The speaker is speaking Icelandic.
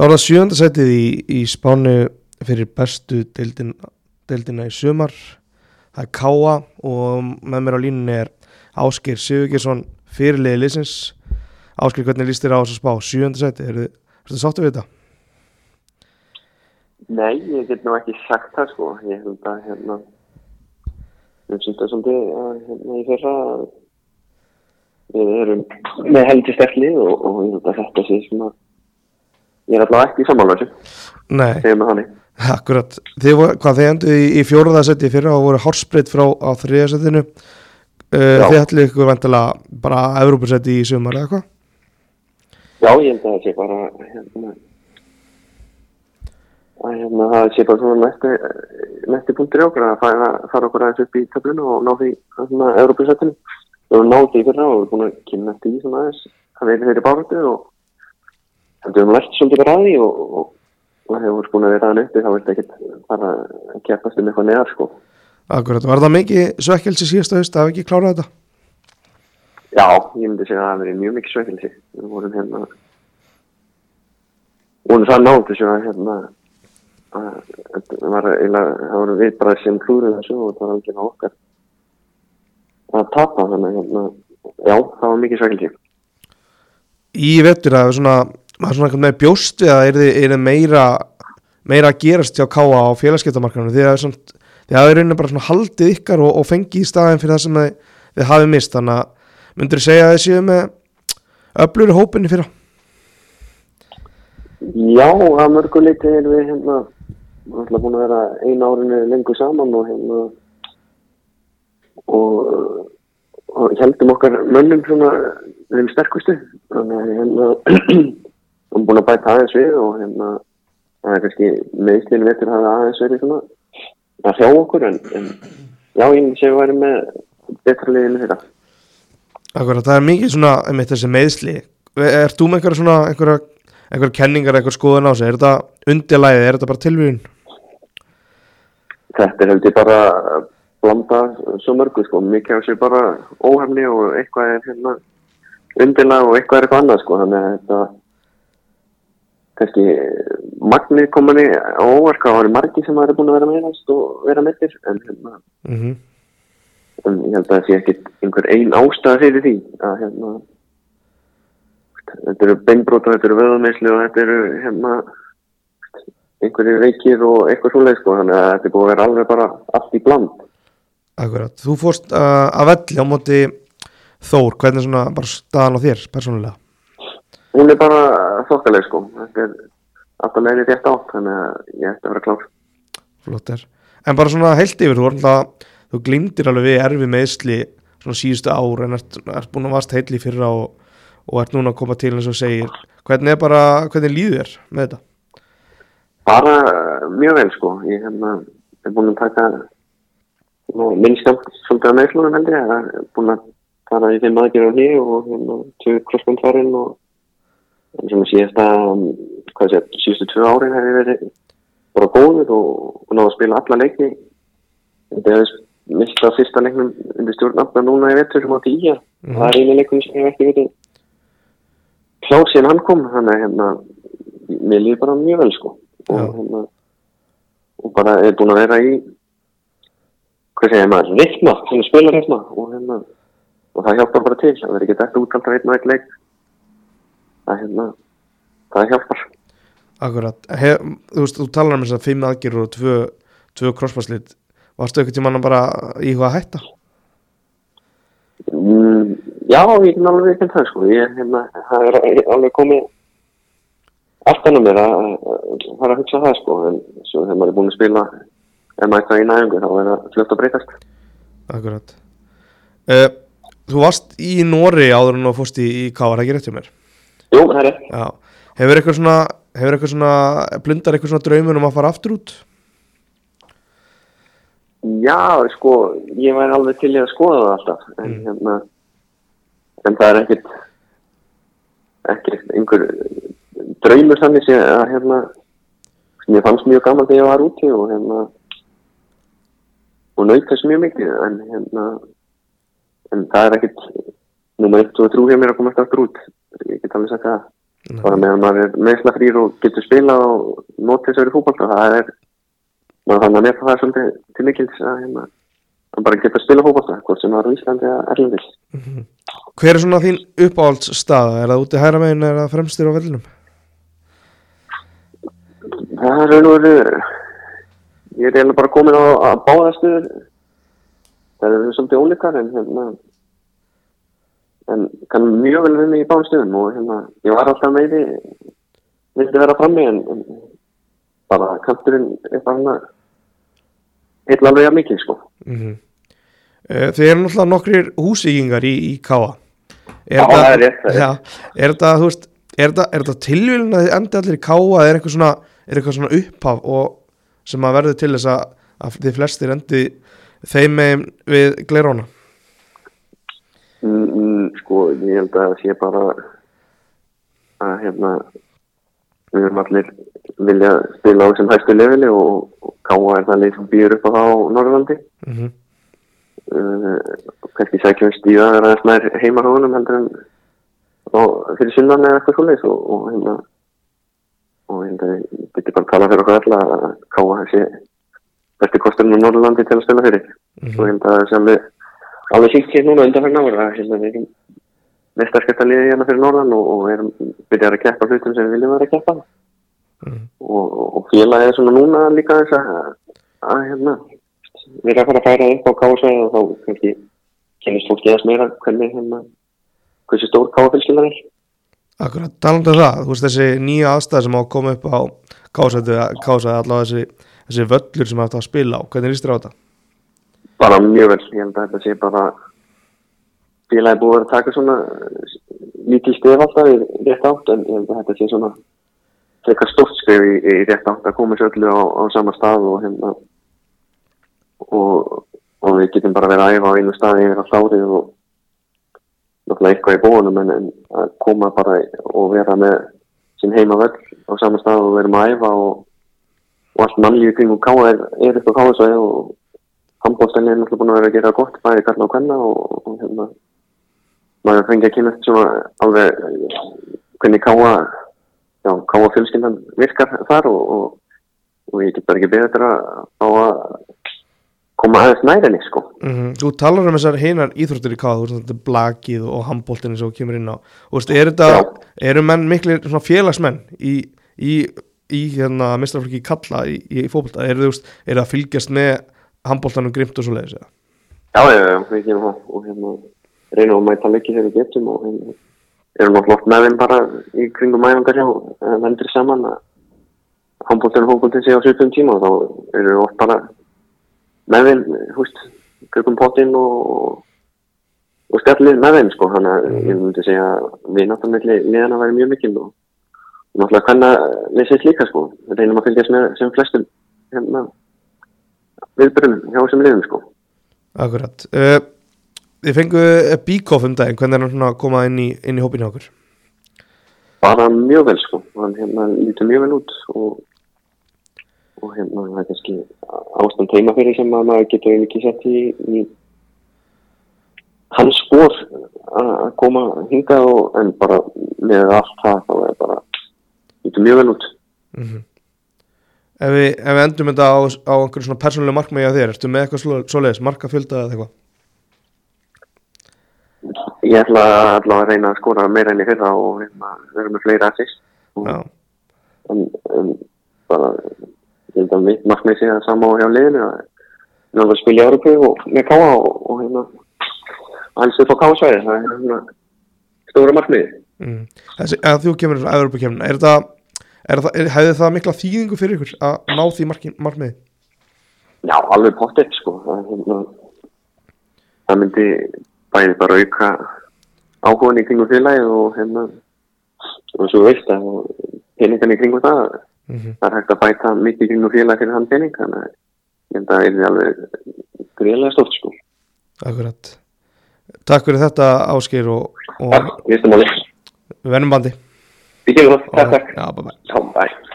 þá er það sjönda setið í, í spánu fyrir bestu deildin, deildina í sumar það er Káa og með mér á línunni er Áskir Sigurgesson fyrirliði liðsins Áskir, hvernig líst þér á þess að spá? Sjönda setið, er þetta sáttu við þetta? Nei, ég get nú ekki sagt það sko ég held að hérna við syns það svolítið að hérna í fyrra að við erum með heldur sterkli og, og ég held að þetta sé sem að ég er allavega ekki í sammála þessu. Nei, segjum við þannig. Akkurat. Þið, voru- hvað, þið endur í, í fjóruða setið fyrir og voru hálsbreytt frá á þriða setinu. Uh, Já. þið ætli ykkur vantilega bara Evrópusetti í sumar eða hvað? Já, ég held að það sé bara hérna að hérna það sé bara svona næsti punktur í okkur að fara, fara okkur aðeins upp í töflunu og ná því hérna Európa-sættinu við höfum nátt því fyrir á og við erum búin að kynna því svona aðeins. Að við erum þeirri báratu og við höfum lært svolítið því og, og, og það hefur búin að vera aðeins uppi þá viltu ekkert fara að keppast um eitthvað neðar sko Akkurat, var það mikið svekkelsi síðasta haust að hafa ekki klárað þetta? Já, ég myndi segja að það verið mjög mikið sveikelsi. Við vorum hérna, vorum það nátt þessu að hérna, að þetta var eiginlega, það voru við bara sem klúruð þessu og það var alveg okkar að tapa þannig hérna, já, það var mikið sveikelsi. Í vettur að svona, maður svona einhvern veginn bjóst við að er þið, er þið meira, meira að gerast hjá Káa á félagskeptamarkanum því að það er rauninni bara svona haldið ykkar og, og fengið í staðin fyrir það sem þið, þið hafið mist þannig að myndur segja að þið séu með öflur hópinni fyrir Já, að mörgu leiti erum við hérna, alltaf búin að vera einu árinu lengur saman og hérna, og, og heldum okkar mönnum svona þeim sterkustu. Þannig að hérna, við búin að bæta aðeins við og hérna, það er kannski meðslinn vetur hafa aðeins verið svona að hjá okkur en, en já, ég segja að við væri með betra liðinu þetta. Akkurat, það er mikið svona, einmitt þessi meðsli Er þú með einhverja svona, einhverja, einhverja kenningar, einhverja skoðun á sig Er þetta undirlæðið, er þetta bara tilvíðun? Þetta er heldur bara að blanda svo mörgu sko, mikið á sig bara óhefni og eitthvað er hérna undirlega og eitthvað er eitthvað annað sko, þannig að þetta kannski magnið kominni á óverka og það eru margir sem eru búin að vera meðast og vera meðir en, hérna, Mm en ég held að það sé ekkit einhver ein ástæða fyrir því að hérna þetta eru beinbróta, þetta eru vöðumeysli og þetta eru hérna einhverju veikir og eitthvað svoleið sko, þannig að þetta er búið að vera alveg bara allt í bland. Akkurat, þú fórst uh, að velli á móti Þór, hvernig svona bara staðan á þér, persónulega? Hún er bara þokkaleg sko. Þetta er alltaf leiðið rétt átt, þannig að ég ætti að vera klár. Flott er. En bara svona heilt yfir, þú, náttúrulega- þú glimtir alveg við erfi meðsli svona síðustu ár en ert, ert búin að vast heitli fyrra og, og ert núna að koma til eins og segir. Hvernig er bara, hvernig líður þér með þetta? Bara uh, mjög vel sko. Ég hérna, er búin að taka minnst svolítið að meðslunum held ég. Það er búin að fara í þeim aðgerðum hér og hérna, tvö krossbandfarinn og sem að síðasta, hvað sé, síðustu tvö árin hefur verið bara góður og, náðu að spila alla leikni. Þetta er mista fyrsta leiknum undir stjórnafna núna í vettur sem átti í að það er einu leikum sem ég hef ekki klár síðan hann kom þannig að hérna, mér líður bara mjög vel sko. Og, hérna, og bara er búin að vera í hvað segir maður, reikna sem spila reikna og, hérna, og það hjálpar bara til það verður ekki dætt út alltaf einn og einn leik það, hérna, það hjálpar Akkurat, He, þú veist, þú talar um þess að fimm aðgerur og tvö, tvö krossfarslit. Varstu ekkert tímann að bara íhuga að hætta? Mm, já, ég kan alveg ekki það sko. Ég, hérna, það er alveg komið allt annað mér að fara að hugsa það sko. En svo þegar maður er búin að spila ef maður eitthvað í næðingu þá er það fljótt að breytast. Akkurat. Uh, þú varst í Nóri áður en þú fórst í, í K, er það ekki rétt hjá mér? Jú, það er. Já. Hefur eitthvað svona, hefur eitthvað svona, blundar eitthvað svona draumun um að fara aftur út? Já, sko, ég væri alveg til í að skoða það alltaf. En, hérna, en það er ekkert ekkert einhver draumur þannig sé að hérna, mér fannst mjög gaman þegar ég var úti og hérna og naut þess mjög mikið en hérna en það er ekkert nummer 1 og 3 hjá mér að komast aftur út ég get alveg sagt það bara meðan maður er meðsla frýr og getur spilað og notið sér í fútbolta það er, maður þannig að nefna það svolítið til mikils að hérna að bara geta að spila fútbolta, hvort sem er á Íslandi eða Erlendis. Hver er svona þín uppáhaldsstaða? Er það úti hæra megin eða fremstir á vellinum? Það er raun og veru, ég er eiginlega bara komin á að báða stuður, það eru svolítið ólíkar en hérna, en kann mjög vel við mig í báðum stuðum og hérna, ég var alltaf meiri, vildi vera frammi en, en bara kanturinn bara hérna, heitla alveg að mikið sko. Mm Þið eru náttúrulega nokkrir húsíkingar í, í Káa er rétt, það Já, þetta, er er tilvílun að þið endi allir í Káa eða er eitthvað svona, er eitthvað svona upphaf og sem að verður til þess að, að þið flestir endi þeim með við gleróna? Mm, mm, sko, ég held að sé bara að hérna við erum allir vilja spila á sem hæstu leveli og, og káa er það leið sem býður upp á það á Norrlandi Mm uh, kannski sækjum stíða vera aðeins nær heimarhóðunum heldur en fyrir sunnan eða eitthvað svoleiðis og, og hérna og hérna ég geti bara að tala fyrir okkur alla að káa þessi besti kosturinn á Norrlandi til að spila fyrir. Og ég held að það sé alveg síkt hér núna undanfægna ára hérna við erum með sterkasta liði hérna fyrir Norðan og, og erum byrjað að keppa hlutum sem við viljum vera að keppa Mhm. og, og félagið er svona núna líka þess að, að hérna við erum að fara að færa upp á káasvæði og þá kannski kennist fólk eðast meira hvernig hérna hversu stór káafylskildar er Akkurat, talandi um það, þú veist þessi nýja aðstæð sem á að koma upp á Kásæti allavega þessi, þessi völlur sem það að spila á, hvernig líst þér á þetta? Bara mjög vel, ég held að þetta sé bara félagið búið að taka svona lítið stef alltaf í rétt átt en ég held að þetta sé svona frekar stórt skrif í, í rétt átt að koma sér öllu á, á sama stað og hérna og, og við getum bara verið að æfa á einu staði yfir á hlárið og náttúrulega eitthvað í bóðunum en, en að koma bara og vera með sín heima völl á sama stað og með að æfa og, og allt mannlífi kringum káa er, er upp á káasvæði og handbólstælni er náttúrulega búin að vera að gera gott bæði kalla og kvenna og, og hérna maður fengi að kynast svona alveg hvernig káa já, káa fjölskyldan virkar þar og, og, og ég get bara ekki beðið þetta að koma aðeins nærinni sko. Mm Þú talar um þessar hinar íþróttir í káða, þú veist þetta er blakið og handbóltinn eins og kemur inn á. Og veist, er þetta, eru menn svona félagsmenn í, í, í hérna mistraflöki kalla í, í þú veist, eru það að fylgjast með handbóltanum grimt og svo leiðis eða? Já, já, já, við gerum það. Og hérna reynum að mæta leikið þegar við getum og hérna erum náttúrulega oft með þeim bara í kringum mæfangar hjá eh, vendur saman að handbóltinn og hókbóltinn sé á 17 tíma. Og þá erum við oft bara með þeim, húst, kringum pottinn og og stjallið með þeim sko, þannig að ég myndi segja að við náttúrulega liðan að vera mjög mikil og og náttúrulega hvernig við sétt líka sko, við reynum að fylgjast með sem flestum hérna viðbyrjum hjá þessum liðum sko. Akkurat. Uh, Þið fengu Bíkoff um daginn, hvernig er hann svona að koma inn í, inn í hópinu okkur? bara mjög vel sko. Hann hérna lítur mjög vel út og, og hérna það er kannski ástand heima fyrir sem að maður getur ekki sett í, í hans spór að koma hingað og en bara með allt það þá er bara lítur mjög vel út. Mm ef, við, ef við endum þetta á, á einhverju svona persónulega markmiði á þér, ertu með eitthvað svo, svoleiðis, marka fjölda eða eitthvað? ég ætla allavega að reyna að skora meira enn í fyrra og hérna, vera með fleiri assist en, en bara ég held að mitt markmið sé það sama og hjá liðinu að spila í Európu og með Káa og, og hérna alls upp á Káa-svæði það er hérna stóra markmið mm. Þessi, að þú kemur frá er þetta er er, hefði það mikla þýðingu fyrir ykkur að ná því marki, markmiði? já, alveg pottet sko. Það, hérna, myndi bæði bara auka áhugan í kringum félagið og hérna og svo veist að peningan í kringum það. Mm það er hægt að bæta mikið í kringum félagið fyrir hann pening þannig að það er alveg greiðlega stórt sko. Akkurat. Takk fyrir þetta Ásgeir og, og Takk, við erum bandi Ikke godt. Takk, takk. Ja, bye bye.